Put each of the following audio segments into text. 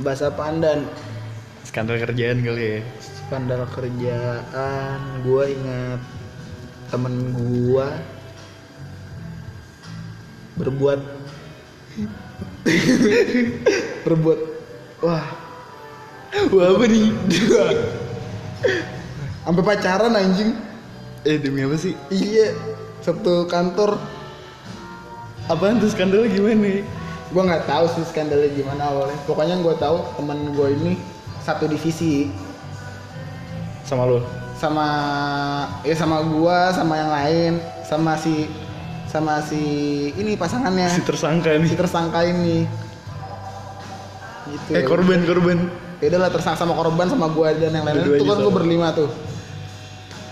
bahasa pandan. Skandal kerjaan kali ya. Skandal kerjaan. Gue ingat temen gue berbuat berbuat wah. Wah apa nih? Sampai pacaran anjing. Eh demi apa sih? Iya satu kantor. Apaan tuh skandalnya gimana gue nggak tahu sih skandalnya gimana awalnya. Pokoknya gue tahu teman gue ini satu divisi. Sama lo sama ya sama gua sama yang lain sama si sama si ini pasangannya. Si tersangka nih si tersangka ini. Gitu. Eh korban korban. Ya udahlah tersangka sama korban sama gua dan yang lain itu kan sama. berlima tuh.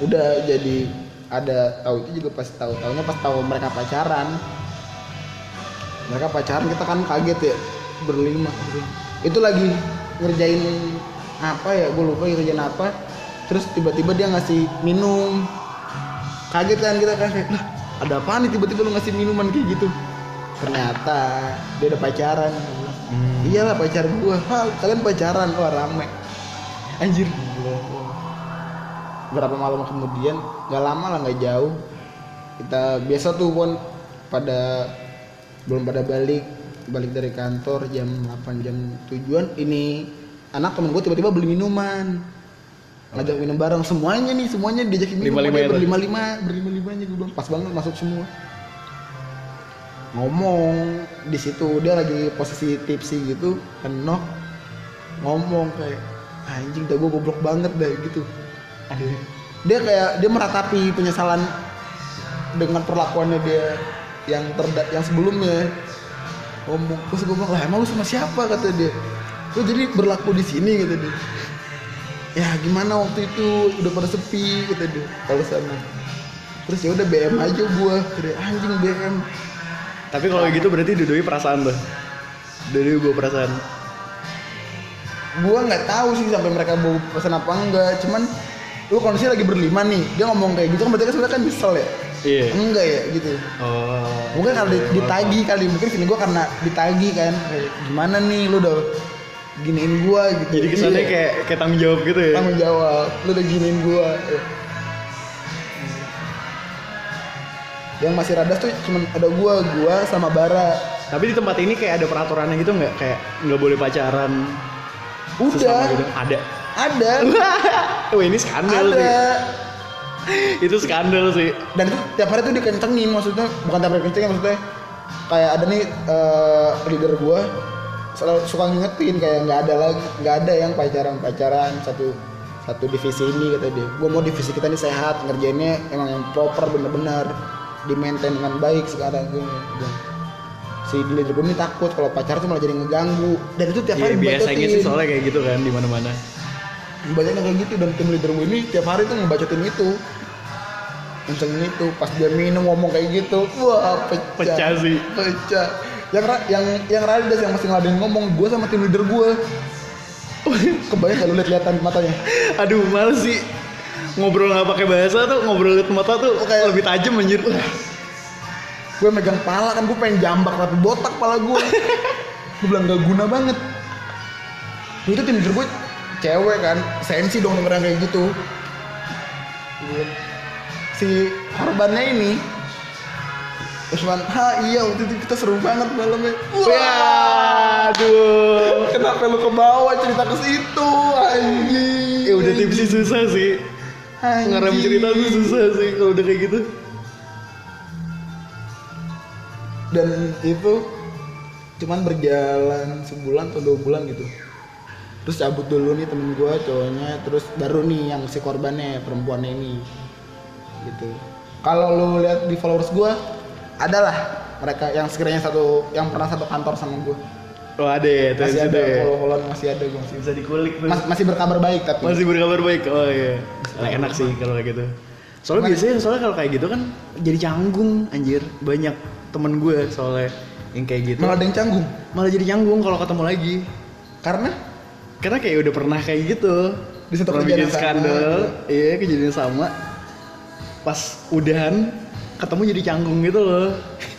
Udah jadi ada tahu itu juga pas tahu tahunya pas tahu mereka pacaran mereka pacaran kita kan kaget ya berlima. Itu lagi ngerjain apa ya gue lupa ngerjain apa. Terus tiba-tiba dia ngasih minum. Kaget kan kita kan kayak lah ada apa nih tiba-tiba lu ngasih minuman kayak gitu? Ternyata dia udah pacaran. Hmm. iyalah pacar gua. Hah, kalian pacaran? Wah rame. Anjir. Berapa malam kemudian? Nggak lama lah nggak jauh. Kita biasa tuh pon pada belum pada balik balik dari kantor jam 8 jam tujuan. Ini anak temen gue tiba-tiba beli minuman. Ngajak minum bareng. Semuanya nih semuanya diajakin minum. Lima-lima pokoknya itu? berlima lima berlima limanya gue bilang. Pas banget masuk semua. Ngomong di situ dia lagi posisi tipsi gitu kenok ngomong kayak anjing dah gue goblok banget dah gitu. Dia kayak dia meratapi penyesalan dengan perlakuannya dia yang terda yang sebelumnya. Ngomong terus gue bilang lah emang lu sama siapa? kata dia. Lu jadi berlaku di sini kata dia. Ya gimana waktu itu? Udah pada sepi kata dia kalau sana terus ya udah BM aja gua. Dia, anjing BM tapi kalau gitu berarti dudui perasaan tuh? Dudui gue perasaan. Gua nggak tahu sih sampai mereka mau pesan apa enggak. Cuman lu kondisi lagi berlima nih dia ngomong kayak gitu kan berarti kan sebenarnya kan nyesel ya iya. Enggak ya gitu. Oh mungkin karena di- ditagi kali mungkin sini gua karena ditagi kan. Kayak gimana nih lu udah giniin gua gitu. Jadi kesannya Iya. kayak kayak tanggung jawab gitu ya? Tanggung jawab lu udah giniin gua. Yang masih radas tuh cuman ada gua gua sama bara. Tapi di tempat ini kayak ada peraturannya gitu nggak? Kayak nggak boleh pacaran udah. gitu? Ada? Ada. Wah ini skandal ada. sih itu skandal sih dan itu tiap hari tuh dikencengin maksudnya bukan tiap hari kencengin maksudnya kayak ada nih eh, leader gua selalu suka ngingetin kayak nggak ada lagi nggak ada yang pacaran pacaran satu satu divisi ini kata dia gua mau divisi kita ini sehat ngerjainnya emang yang proper bener-bener di maintain dengan baik sekarang gue bilang. si leader gue ini takut kalau pacaran tuh malah jadi ngeganggu dan itu tiap Iya, hari biasanya dibacotin. sih soalnya kayak gitu kan di mana mana banyak yang kayak gitu dan tim leader gue ini tiap hari tuh ngebacotin itu. Kencengin itu pas dia minum ngomong kayak gitu wah pecah. Pecah sih. pecah. Yang ra- yang yang Radidas yang masih ngeladenin ngomong gue sama tim leader gue kebayang kalau lihat lihatan matanya? Aduh males sih. Ngobrol nggak pakai bahasa tuh ngobrol liat mata tuh Kayak- lebih tajam anjir. Gue megang pala kan gue pengen jambak tapi botak pala gue gue bilang gak guna banget. Itu tim leader gue cewek kan sensi dong dengeran kayak gitu. Si korbannya ini Usman, ha iya waktu itu kita seru banget malamnya. Wah, aduh kenapa lu ke bawah cerita ke situ anjing? Ya udah tipsi susah sih. Anjing. ngerem cerita tuh susah sih kalau udah kayak gitu. Dan itu cuman berjalan sebulan atau dua bulan gitu terus cabut dulu nih temen gue cowoknya. Terus baru nih yang si korbannya perempuannya ini. Gitu. Kalau lu lihat di followers gue adalah mereka yang sekiranya satu yang pernah satu kantor sama gue oh ada ya? Masih ada ada ya. follow followan masih ada gue masih bisa dikulik tuh. Mas- masih berkabar baik tapi. Masih berkabar baik. Oh iya. Nah, enak sih kalau kayak gitu. Soalnya Cuman- biasanya soalnya kalau kayak gitu kan jadi canggung anjir. Banyak temen gue soalnya yang kayak gitu. Malah ada yang canggung? Malah jadi canggung kalau ketemu lagi. Karena karena kayak udah pernah kayak gitu. Di satu Pernah bikin skandal. Iya kejadian sama. Pas udahan ketemu jadi canggung gitu loh.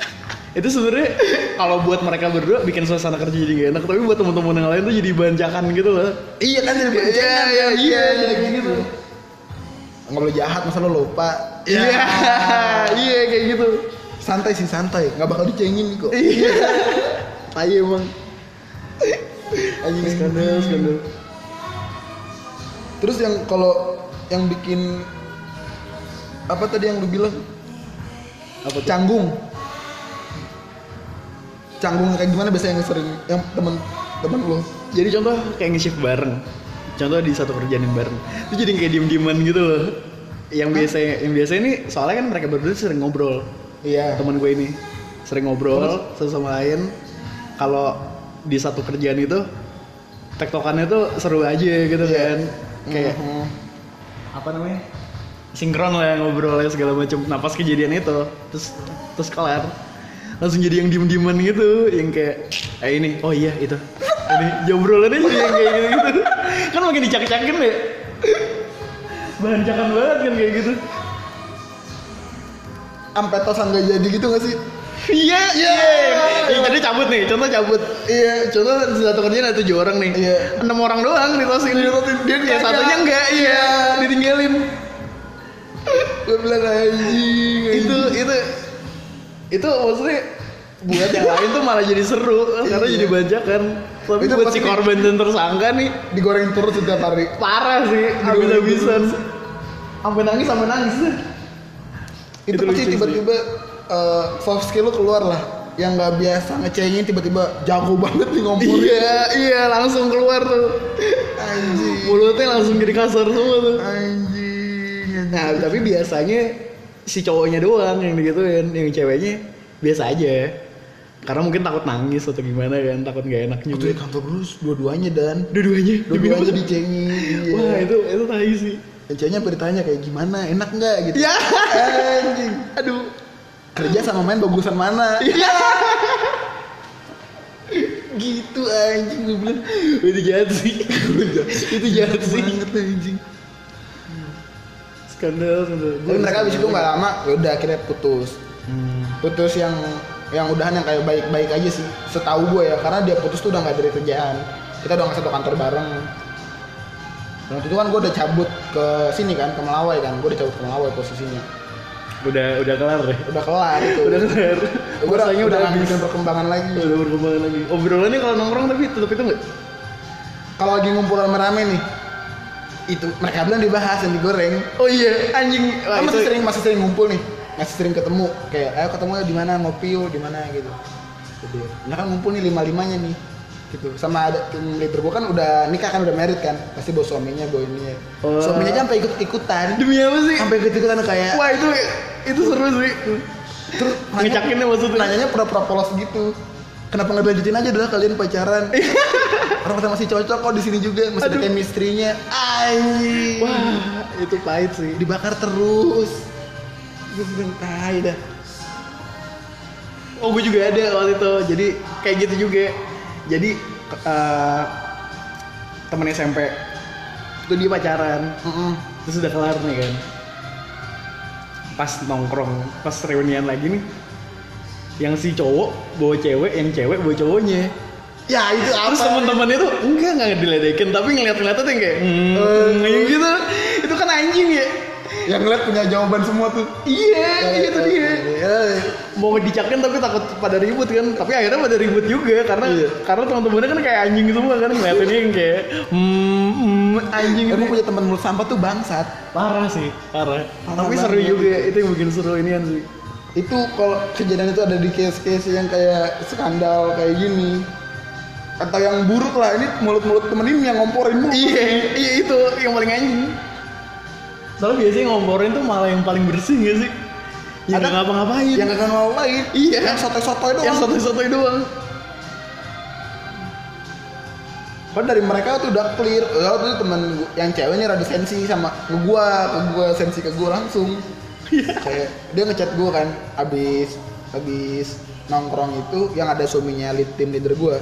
Itu sebenarnya kalau buat mereka berdua bikin suasana kerja jadi gak enak tapi buat teman-teman yang lain tuh jadi bancakan gitu loh. Iya kan jadi Iya, boncengan iya, kan? iya, jadi gitu. nggak boleh jahat masa lo lupa? Iya. Iya kayak gitu. Santai sih santai. Nggak bakal dicengin kok. Iya. Tai emang anjing skandal skandal. Terus yang kalau yang bikin apa tadi yang lu bilang? Apa tuh? canggung. Canggung kayak gimana biasanya yang sering yang temen temen lo jadi contoh kayak nge-shift bareng. Contoh di satu kerjaan yang bareng. Itu jadi kayak diem-dieman gitu loh. Yang biasa yang biasa ini soalnya kan mereka berdua sering ngobrol. Iya. Teman gue ini. Sering ngobrol satu sama lain. Kalau di satu kerjaan itu tektokannya tuh seru aja gitu Iya. kan. Kayak Mhm. apa namanya? Sinkron lah ngobrolnya segala macam. Nah pas kejadian itu terus terus kelar. Langsung jadi yang diem dieman gitu yang kayak eh ini. Oh iya itu. Ini jobrolannya jadi yang kayak gitu gitu kan makin dicak-cakin ya. Bahan cakan banget kan kayak gitu. Sampai tosan gak jadi gitu gak sih iya Iya. iya. Jadi cabut nih contoh cabut. Iya contoh satu kerjaan ada tujuh orang nih. Iya. enam orang doang ditosin Dia yang kagak. satunya enggak iya. Ditinggalin. Gue bilang anjing itu itu. Itu maksudnya buat yang lain tuh malah jadi seru karena Iya. jadi banjakan tapi Itu buat si korban dan tersangka nih digoreng terus setiap hari. parah sih habis-habisan. sampai nangis sampai nangis. Itu, Itu pasti tiba-tiba eh, soft skill lu keluar lah. Yang nggak biasa ngecengin tiba-tiba jago banget nih ngomong iya iya langsung keluar tuh. Anjing. Mulutnya langsung jadi kasar semua tuh. Anjing nah tapi biasanya si cowoknya doang yang digituin yang ceweknya biasa aja. Karena mungkin takut nangis atau gimana kan takut nggak enak Waktu di juga kantor terus dua-duanya dan. Dua-duanya? Dua-duanya dicengin iya. wah itu itu tai sih. Dan ceweknya ditanya kayak gimana? Enak nggak? gitu. Ya. Anjing. Aduh kerja sama main bagusan mana? Ya gitu anjing gue bilang. Itu jahat sih. Itu jahat sih. Banget anjing. Skandal skandal. Tapi mereka abis itu nggak lama ya udah akhirnya putus. Hmm. putus yang yang udahan yang kayak baik-baik aja sih setahu gue ya. Karena dia putus tuh udah nggak dari kerjaan. Kita udah nggak satu kantor bareng. Dan waktu itu kan gue udah cabut ke sini kan ke Melawai kan. Gue udah cabut ke Melawai posisinya udah udah kelar deh. Udah kelar itu. Udah kelar. Gue udah, masanya udah udah habis. bikin perkembangan lagi. Udah berkembang lagi. Obrolannya kalau nongkrong tapi tetap itu nggak? Kalau lagi ngumpul rame-rame nih itu mereka bilang dibahas dan digoreng. Oh iya anjing. Kan Wah, masih itu sering masih sering ngumpul nih. Masih sering ketemu. Kayak ayo ketemu di mana? Ngopi yuk di mana? gitu. Gitu nah kan ngumpul nih lima limanya nih gitu. Sama ada tim leader gua kan udah nikah kan udah married kan. Pasti bawa suaminya bawa ini. Oh. suaminya aja sampai ikut ikutan demi apa sih? Sampai ikut ikutan kayak wah itu itu seru sih. Terus ngecakinnya maksudnya. nanyanya pura-pura polos gitu. Kenapa nggak dilanjutin aja udah kalian pacaran? Orang kata masih cocok kok di sini juga. Masih ada chemistry-nya. Anjing. Wah itu pahit sih. Dibakar terus. Gue bilang tai dah. Oh gue juga ada waktu itu. Jadi kayak gitu juga. Jadi eh temen SMP Itu dia pacaran. Mm-mm. Terus udah kelar nih kan Pas nongkrong Pas reunian lagi nih Yang si cowok bawa cewek Yang cewek bawa cowoknya ya itu apa Terus teman-temannya tuh enggak enggak diledekin tapi ngeliat-ngeliatnya tuh yang kayak hmm, yang gitu. Itu kan anjing ya. Yang ngeliat punya jawaban semua tuh Iya, iya itu dia. Eh, mau dicakin tapi takut pada ribut kan. Tapi akhirnya pada ribut juga karena Iya. karena teman-temannya kan kayak anjing semua kan ngeliatin yang kayak hmm, hmm, anjing. Emang itu punya teman mulut sampah tuh bangsat. Parah sih parah, Parah tapi seru banget. juga itu yang bikin seru inian sih. Itu kalau kejadian itu ada di case-case yang kayak skandal kayak gini. Atau yang buruk lah ini mulut-mulut temen ini yang ngomporin mulu iya iya itu yang paling anjing soalnya biasanya ngomporin tuh malah yang paling bersih gak sih yang Ada- ngapa-ngapain yang gak lain Iya. yang sotoy-sotoy doang yang satu-satu doang Padahal dari mereka tuh udah clear. Oh, tuh teman gua- yang cewek ini rada sensi sama ke gua, ke gua sensi ke gua langsung. Kayak dia ngechat gua kan, abis abis nongkrong itu yang ada suaminya lead tim leader gua.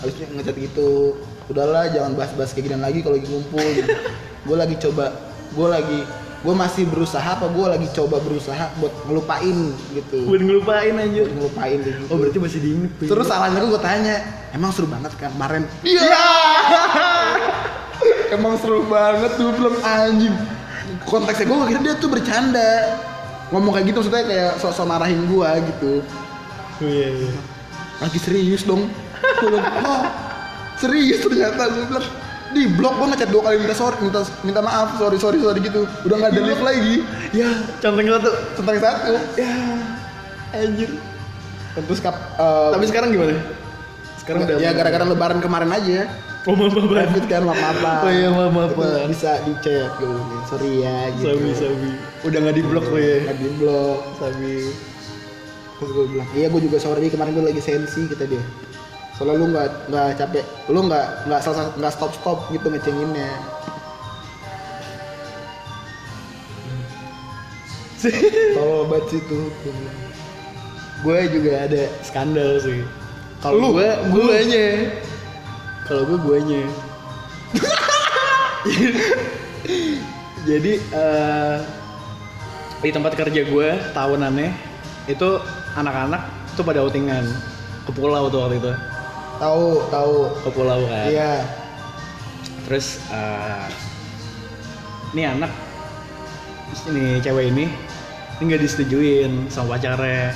Habis itu ngechat gitu, udahlah jangan bahas-bahas kayak gini lagi kalau lagi ngumpul. gitu. gua lagi coba, gua lagi gue masih berusaha apa gue lagi coba berusaha buat ngelupain gitu. Buat ngelupain anjir. buat ngelupain gitu Oh berarti masih diinget tuh. terus salahnya gue tanya emang seru banget kan kemarin? Iya. Emang seru banget tuh belum anjing. Konteksnya gue kira dia tuh bercanda. Ngomong kayak gitu maksudnya kayak sok-sok marahin gue gitu. Oh, iya, iya. lagi serius dong. Gue bilang oh serius ternyata? Gue bilang di blok gue ngechat dua kali minta sorry minta minta maaf sorry sorry sorry gitu udah nggak ada lift lagi Ya, centeng satu. tentang satu Ya, anjir. terus kap eh, Tapi sekarang gimana? Sekarang udah ya gara-gara lebaran kemarin aja Oh maaf maaf. covid kan maaf maaf Oh iya, maaf, maaf, bisa di chat bilang, sorry ya gitu Sabi sabi. Udah nggak di blok lo ya. nggak di blok Sabi. terus gue bilang iya gue juga sorry kemarin gue lagi sensi kata dia soalnya lu nggak nggak capek lu nggak nggak salah nggak stop stop gitu ngecenginnya tuh gua bilang. gue juga ada skandal sih. Kalau gue, Lu? guanya. Kalau gue, guanya. Jadi eh, di tempat kerja gue tahunannya itu anak-anak tuh pada outingan ke pulau tuh waktu itu tahu tahu ke pulau kan. iya Terus eh, ini anak ini cewek ini ini nggak disetujuin sama pacarnya.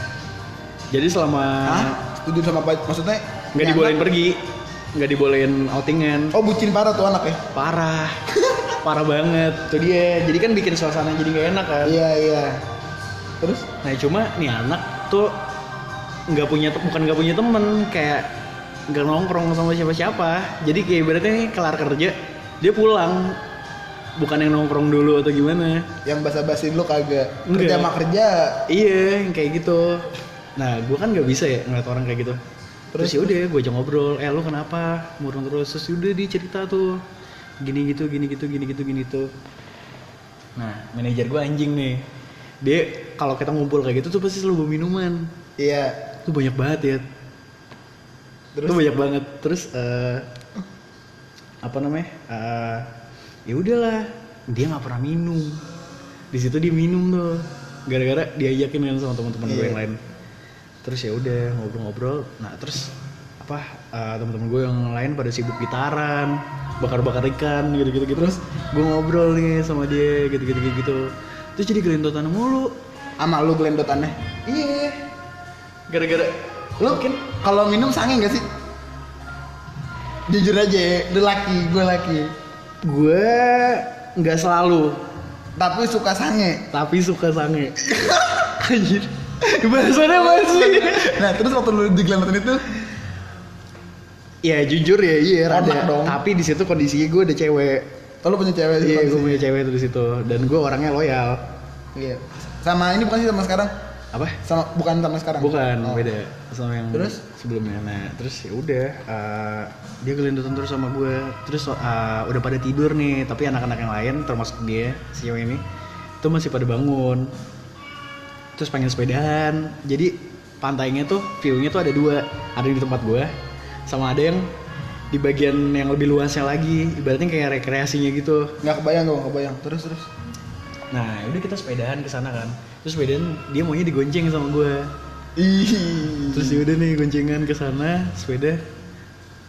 Jadi selama Hah? setuju sama maksudnya nggak dibolehin anak- pergi, nggak dibolehin outingan. oh bucin parah tuh anak ya Parah, parah banget. Tuh dia. Jadi kan bikin suasana jadi nggak enak kan. iya iya terus Nah cuma nih anak tuh nggak punya bukan nggak punya temen kayak nggak nongkrong sama siapa-siapa. Jadi kayak ibaratnya nih kelar kerja dia pulang bukan yang nongkrong dulu atau gimana. yang basa-basi lu kagak Enggak. kerja sama kerja Iya, kayak gitu. Nah, gue kan nggak bisa ya ngeliat orang kayak gitu. Terus Terus, ya udah, gue ajak ngobrol. Eh, lu kenapa? Murung terus. Terus udah dia cerita tuh. Gini gitu, gini gitu, gini gitu, gini tuh. Nah, manajer gue anjing nih. Dia kalau kita ngumpul kayak gitu tuh pasti selalu bawa minuman. iya Tuh banyak banget ya. Terus Tuh banyak banget. Terus eh apa namanya? Eh ya udahlah, dia nggak pernah minum. Di situ dia minum tuh. Gara-gara diajakin kan sama teman-teman gue Iya. yang lain. Terus ya udah ngobrol-ngobrol. Nah, terus apa eh, teman-teman gue yang lain pada sibuk gitaran, bakar-bakar ikan gitu-gitu gitu. Terus gue ngobrol nih sama dia gitu-gitu gitu. Terus jadi gelendotan mulu. sama lu gelendotannya Iya. Gara-gara lu kalau minum sange gak sih? Jujur aja lu laki gue laki gue nggak selalu. Tapi suka sange. Tapi suka sange. Anjir. Bahasannya masih nah terus waktu lu di gelendotan itu? Ya jujur ya iya rada. dong. tapi di situ kondisinya gue ada cewek. Oh, lu punya cewek iya gue punya cewek tuh di situ. Dan gue orangnya loyal. Iya. Sama ini bukan sih sama sekarang apa? Sama bukan sama sekarang? Bukan Oh. beda. sama yang Terus? sebelumnya. Nah terus ya udah eh, dia gelendotan terus sama gue. Terus eh, udah pada tidur nih tapi anak-anak yang lain termasuk dia si cewek ini itu masih pada bangun. Terus pengen sepedahan. Jadi pantainya tuh view-nya tuh ada dua. Ada di tempat gue sama ada yang di bagian yang lebih luasnya lagi. Ibaratnya kayak rekreasinya gitu. Nggak kebayang gue nggak kebayang. Terus terus. Nah udah kita sepedahan ke sana kan terus sepedahan dia maunya digonceng sama gue terus ya udah nih goncengan ke sana sepeda.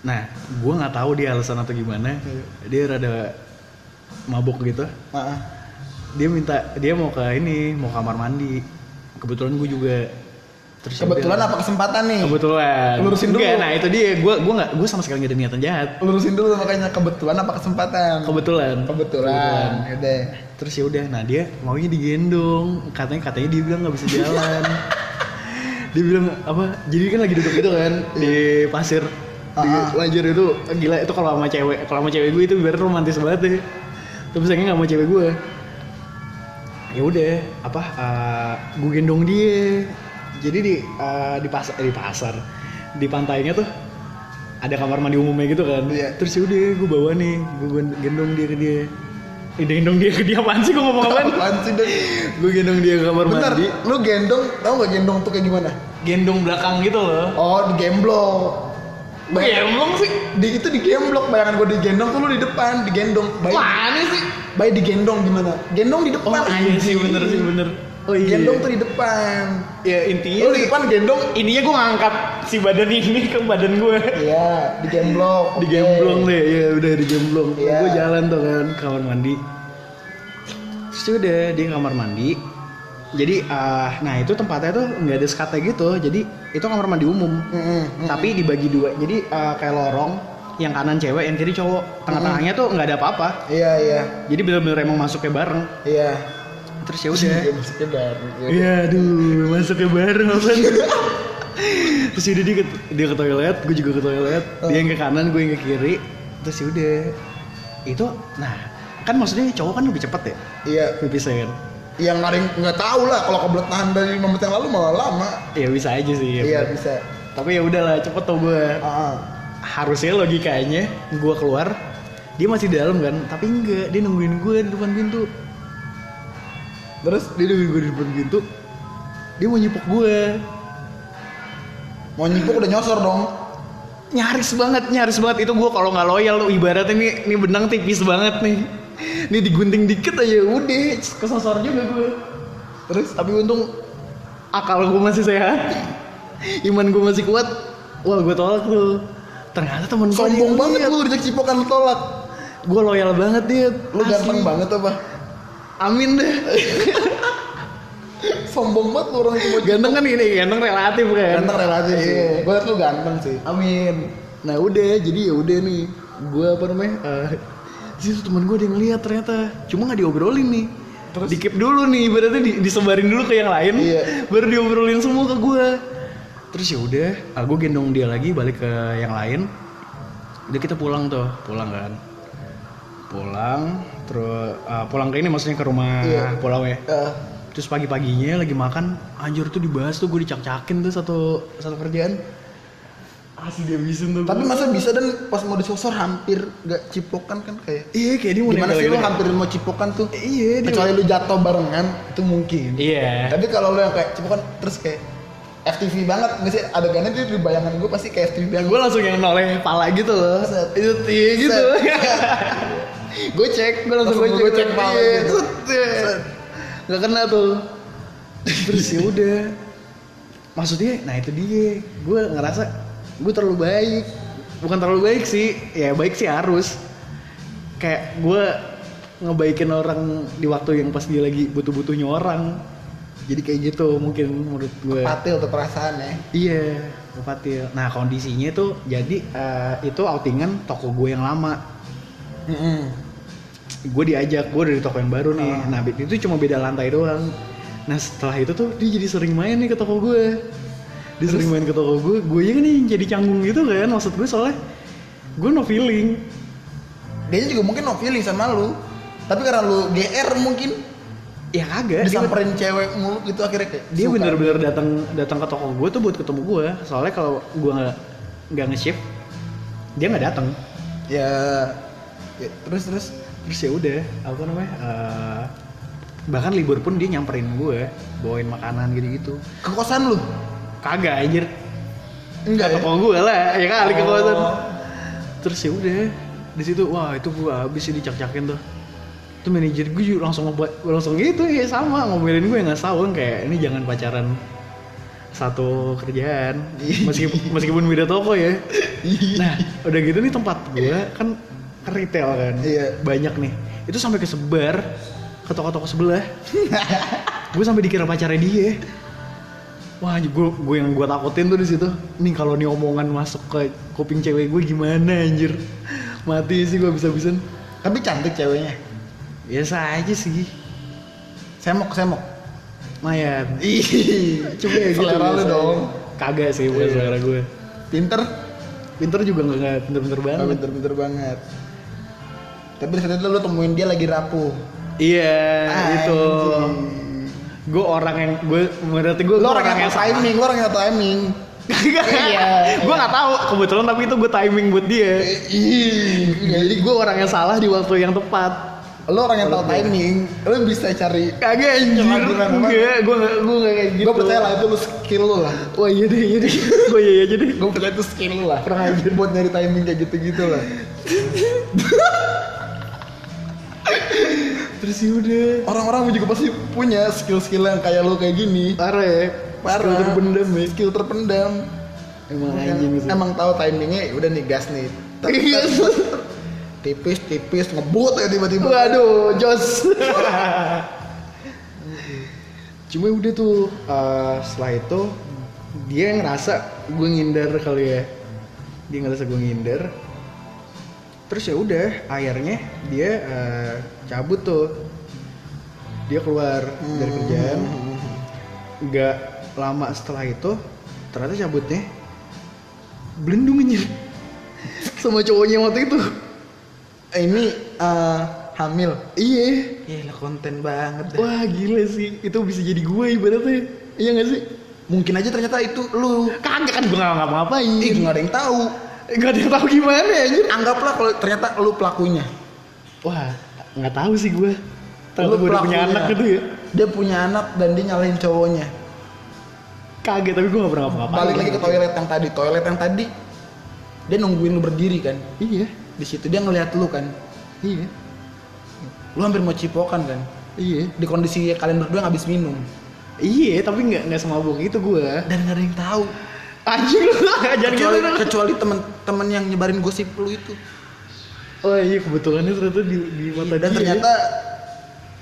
Nah gue nggak tahu dia alasan atau gimana. Dia rada mabuk gitu. Dia minta dia mau ke ini mau kamar mandi. Kebetulan gue juga terus kebetulan apa kesempatan nih? Kebetulan. Lurusin dulu. Enggak, nah itu dia. Gue gue nggak gue sama sekali gak ada niatan jahat. Lurusin dulu makanya kebetulan apa kesempatan? Kebetulan. Kebetulan udah terus ya udah nah dia maunya digendong. Katanya katanya dia bilang nggak bisa jalan. Dia bilang apa jadi kan lagi duduk gitu kan di pasir. Di lajur itu gila itu kalau sama cewek kalau sama cewek gue itu biar romantis banget deh tapi sayangnya nggak mau cewek gue. Ya udah apa gue gendong dia. Jadi di eh, di pasar di pasar di pantainya tuh ada kamar mandi umumnya gitu kan. Iya. terus ya udah gue bawa nih gue gendong dia ke dia gendong dia ke dia apaan sih gue ngomong apaan apaan sih dong gue gendong dia ke kamar bentar mandi lu gendong tau gak gendong tuh kayak gimana gendong belakang gitu loh oh di gemblo Gemblong sih. Di itu di gemblok bayangan gue digendong tuh lu di depan, digendong. Bayi, Mana sih? bayi digendong gimana? Gendong di Oh depan. iya sih bener sih bener. Oh iya. Gendong tuh di depan. Ya intinya Lu di depan gendong. ininya gue ngangkat si badan ini ke badan gue. Iya, di gemblok. di gemblong deh ya udah di gemblong Iya. gue jalan tuh kan kamar mandi terus udah dia ke kamar mandi jadi ah nah itu tempatnya tuh nggak ada skate gitu jadi itu kamar mandi umum mm. tapi dibagi dua jadi ah, kayak lorong yang kanan cewek yang kiri cowok tengah-tengahnya tuh nggak ada apa-apa Iya, iya. jadi bener-bener emang masuknya bareng Iya. Terus ya udah Dia masuknya baru. Iya, aduh, masuknya bareng apa Terus udah dia ke, dia ke toilet, gue juga ke toilet. Dia yang ke kanan, gue yang ke kiri. Terus ya udah. Itu, nah, kan maksudnya cowok kan lebih cepet ya, Iya. pipisnya kan. Yang naring nggak tahu lah kalau kebelet nahan dari 5 menit yang lalu malah lama. Ya bisa aja sih. ya. Iya, bisa. Tapi ya udahlah, cepet tau gue. Ah, ah. Harusnya logikanya, gue keluar, dia masih di dalam kan, tapi enggak, dia nungguin gue di depan pintu. Terus dia nungguin gue di depan pintu, dia mau nyipok gue. Mau nyipuk udah nyosor dong. nyaris banget nyaris banget. Itu gue kalau nggak loyal tuh ibaratnya nih nih benang tipis banget nih. Nih digunting dikit aja udah. Kesosor juga gue terus tapi untung akal gue masih sehat. Iman gue masih kuat. Wah gue tolak tuh. Ternyata temen gue Sombong banget lu dijak cipokan lu tolak. gue loyal banget dia. Lu ganteng banget apa? Amin deh Sombong banget lu orang itu mau ganteng kan ini ganteng relatif kan Ganteng relatif sih. Iya. Gue liat lu ganteng sih. Amin. Nah udah, jadi ya udah nih, gue apa namanya? eh di situ teman gue ada yang lihat ternyata, cuma nggak diobrolin nih. Terus? Dikip dulu nih, berarti di, disebarin dulu ke yang lain, Iya. baru diobrolin semua ke gue. Terus ya udah, ah, gue gendong dia lagi balik ke yang lain. Udah kita pulang tuh, pulang kan. Pulang, terus ah, pulang ke ini maksudnya ke rumah Iya. pulau ya. Eh, Terus pagi-paginya lagi makan, anjir tuh dibahas tuh gue dicak-cakin tuh satu satu kerjaan. Asli dia bisa tuh. tapi masa bisa dan pas mau disosor hampir gak cipokan kan kayak iya kayak dia mau gimana sih lu gitu. hampir mau cipokan tuh Iya, dia. kecuali lu jatuh barengan itu mungkin Iya. tapi kalau lu yang kayak cipokan terus kayak FTV banget nggak sih adegannya dia di bayangan gue pasti kayak FTV banget gue langsung yang noleh pala gitu loh. Set. Itu iya gitu. gue cek, gue langsung, Langsung gue cek, cek iya, gitu. set, iya. Gak kena tuh. Terus ya udah. Maksudnya, nah itu dia. Gue ngerasa gue terlalu baik. Bukan terlalu baik sih, ya baik sih harus. Kayak gue ngebaikin orang di waktu yang pas dia lagi butuh-butuhnya orang. Jadi kayak gitu mungkin menurut gue. patil tuh perasaan ya Iya, Fatil. Nah kondisinya tuh jadi eh, itu outingan toko gue yang lama. Gue diajak, gue dari toko yang baru nih. Ah. Nah itu cuma beda lantai doang. Nah setelah itu tuh dia jadi sering main nih ke toko gue. Dia sering main ke toko gue. Gue nya nih jadi canggung gitu kan. Maksud gue soalnya gue no feeling. dia juga mungkin no feeling sama lu tapi karena lu GR mungkin Ya kagak. Dia, disamperin cewek mulu gitu akhirnya kayak dia bener-bener datang datang ke toko gue tuh buat ketemu gue. Soalnya kalau gue nggak nggak nge-shift, dia nggak datang. ya, ya terus terus terus ya udah apa namanya eh, bahkan libur pun dia nyamperin gue bawain makanan gitu gitu ke kosan lu? Kagak anjir. Enggak ya? gue lah ya kali ke Oh. kosan terus ya udah di situ wah itu gue habis sih dicak-cakin tuh. Itu manajer gue juga langsung ngebuat langsung gitu ya sama ngomelin gue nggak tahu kayak ini jangan pacaran satu kerjaan. Meskipun meskipun beda toko ya. Nah udah gitu nih tempat gue kan retail kan. Iya. banyak nih. Itu sampai kesebar ke toko-toko sebelah. Gue sampai dikira pacarnya dia. Wah gue gue yang gue takutin tuh di situ. Nih kalau nih omongan masuk ke kuping cewek gue gimana anjir? Mati sih gue bisa bisan tapi cantik ceweknya. Biasa aja sih. Semok semok. Mayan ih Cuma ya gitu selera lu dong. Kagak sih bukan Iya. selera gue pinter? Pinter juga gak, gak pinter-pinter banget. pinter pinter banget tapi saat itu lu temuin dia lagi rapuh Iya itu Anjing. Gue orang yang Gue berarti gue lu orang yang timing lu orang yang timing Iya. gue gak tahu kebetulan tapi itu gue timing buat dia ih jadi gue orang yang salah di waktu yang tepat lo orang yang tahu Menurut gue. timing lo bisa cari Kagak anjir. Enggak, gue gak, gue gak kayak gitu. gue percaya lah itu lo skill lo lah Wah iya deh, iya deh. Gue iya iya jadi. gue percaya itu skill lo lah kurang aja buat nyari timing kayak gitu-gitu lah Terus ya udah. orang-orang juga pasti punya skill-skill yang kayak lo kayak gini Parah ya. parah Skill terpendam ya. skill terpendam Emang anjing sih. emang tahu timingnya ya udah nih gas nih Iya. tet, tet. tipis tipis ngebut ya tiba-tiba Waduh, Jos. Cuma udah tuh eh, setelah itu dia ngerasa gue ngindar kali ya. Dia ngerasa gue ngindar. Terus ya udah, akhirnya dia eh, cabut tuh. Dia keluar dari kerjaan. Nggak lama setelah itu ternyata cabutnya belendung anjir sama cowoknya waktu itu Eh, ini eh, hamil iya Iya konten banget dah. Wah gila sih, itu bisa jadi gue ibaratnya Iya gak sih? Mungkin aja ternyata itu lu. Kagak kan gue gak ngapa-ngapain Ih, nggak ada yang tahu. Gak ada yang tahu gimana anjir Anggaplah kalau ternyata lu pelakunya. Wah gak tahu sih gue Tahu gue udah punya anak gitu ya Dia punya anak dan dia nyalahin cowoknya. Kaget tapi gue gak pernah ngapa-ngapain Balik lagi ke toilet yang tadi. Toilet yang tadi dia nungguin lu berdiri kan. Iya, Di situ dia ngeliat lu kan. iya, Lu hampir mau cipokan kan. iya Di kondisi kalian berdua nggak habis minum. Iya, tapi gak, gak semabuk itu gue Dan nggak ada yang tahu. Anjir lu, jangan gitu Kecuali, dong. kecuali temen-temen yang nyebarin gosip lu itu. Oh iya, kebetulannya ternyata di, di mata Dan dia ternyata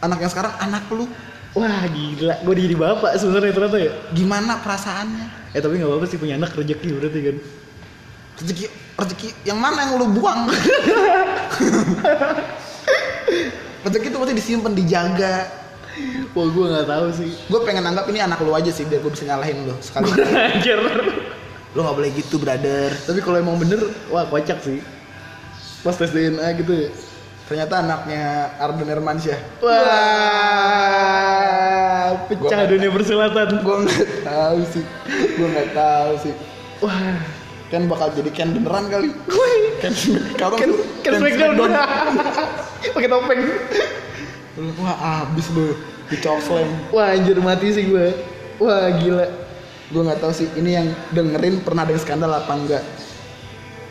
anak yang sekarang anak lu. Wah gila, gue jadi bapak sebenarnya ternyata ya Gimana perasaannya? Eh tapi gak apa-apa sih punya anak rezeki berarti kan Rezeki rezeki yang mana yang lu buang? rezeki itu pasti disimpan, dijaga. Wah gue gak tahu sih Gue pengen anggap ini anak lu aja sih biar gue bisa nyalahin lu sekali. Anjir lu nggak boleh gitu, brother. Tapi kalau emang bener, wah kocak sih. Pas tes DNA gitu ya. Ternyata anaknya Arden Hermansyah. Wah, pecah Gua- dunia persilatan. Gue nggak tahu sih. Gue nggak tahu sih. Wah, Ken bakal jadi Ken beneran kali. Ken kalau kan kan Smackdown. Pakai topeng. Wah abis lu di slam. Wah, anjir mati sih gue. Wah, gila. Gue nggak tahu sih ini yang dengerin pernah ada skandal apa enggak.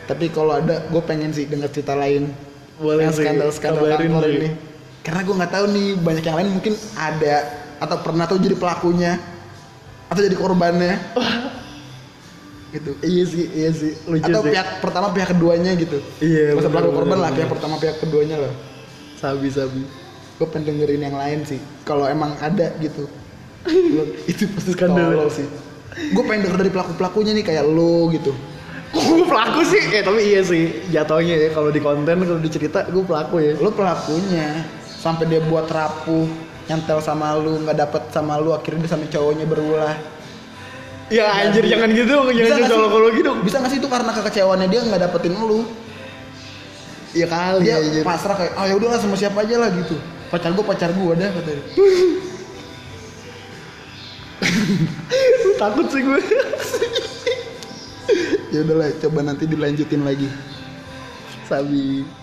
Tapi kalau ada, gue pengen sih denger cerita lain. Boleh yang sih, skandal skandal kantor ini. Karena gue nggak tahu nih banyak yang lain mungkin ada atau pernah tuh jadi pelakunya atau jadi korbannya. gitu. Iya sih, iya sih. Lucu Atau sih. pihak pertama pihak keduanya gitu. Iya, Masa pelaku korban bener, lah pihak bener. pertama pihak keduanya lah. Sabi sabi. Gue pengen dengerin yang lain sih. Kalau emang ada gitu. Itu pasti Skandal. sih. Gue pengen denger dari pelaku pelakunya nih kayak lo gitu. Gue pelaku sih, eh tapi iya sih jatuhnya ya kalau di konten kalau dicerita gue pelaku ya. Lo pelakunya sampai dia buat rapuh nyantel sama lu nggak dapet sama lu akhirnya dia sama cowoknya berulah Ya anjir jangan gitu, jangan gitu sih? kalau gitu. bisa nggak sih itu karena kekecewaannya dia nggak dapetin lu Ya kali dia anjir. pasrah kayak ah ya udahlah sama siapa aja lah gitu pacar gua pacar gua dah katanya Takut sih gue. ya udahlah coba nanti dilanjutin lagi Sabi.